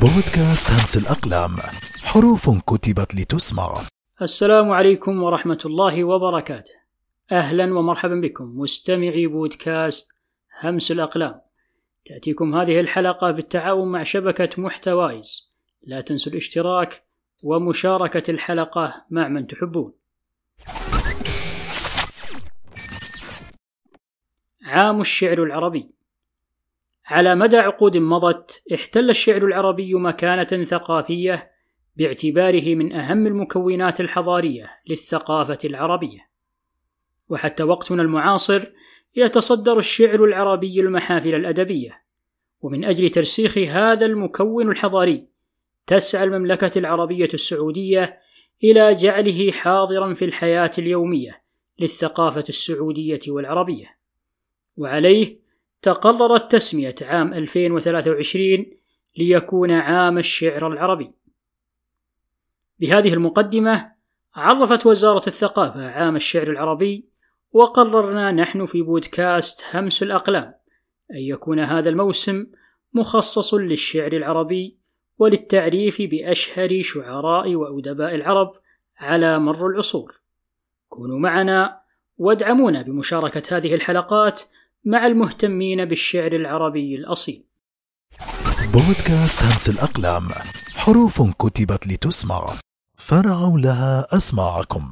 بودكاست همس الأقلام حروف كتبت لتسمع السلام عليكم ورحمة الله وبركاته. أهلا ومرحبا بكم مستمعي بودكاست همس الأقلام. تأتيكم هذه الحلقة بالتعاون مع شبكة محتوايز. لا تنسوا الاشتراك ومشاركة الحلقة مع من تحبون. عام الشعر العربي على مدى عقود مضت احتل الشعر العربي مكانة ثقافية باعتباره من أهم المكونات الحضارية للثقافة العربية. وحتى وقتنا المعاصر يتصدر الشعر العربي المحافل الأدبية، ومن أجل ترسيخ هذا المكون الحضاري تسعى المملكة العربية السعودية إلى جعله حاضرا في الحياة اليومية للثقافة السعودية والعربية. وعليه تقررت تسمية عام 2023 ليكون عام الشعر العربي. بهذه المقدمة عرفت وزارة الثقافة عام الشعر العربي وقررنا نحن في بودكاست همس الأقلام أن يكون هذا الموسم مخصص للشعر العربي وللتعريف بأشهر شعراء وأدباء العرب على مر العصور. كونوا معنا وادعمونا بمشاركة هذه الحلقات مع المهتمين بالشعر العربي الأصيل. بودكاست همس الأقلام حروف كتبت لتسمع فرعوا لها أسماعكم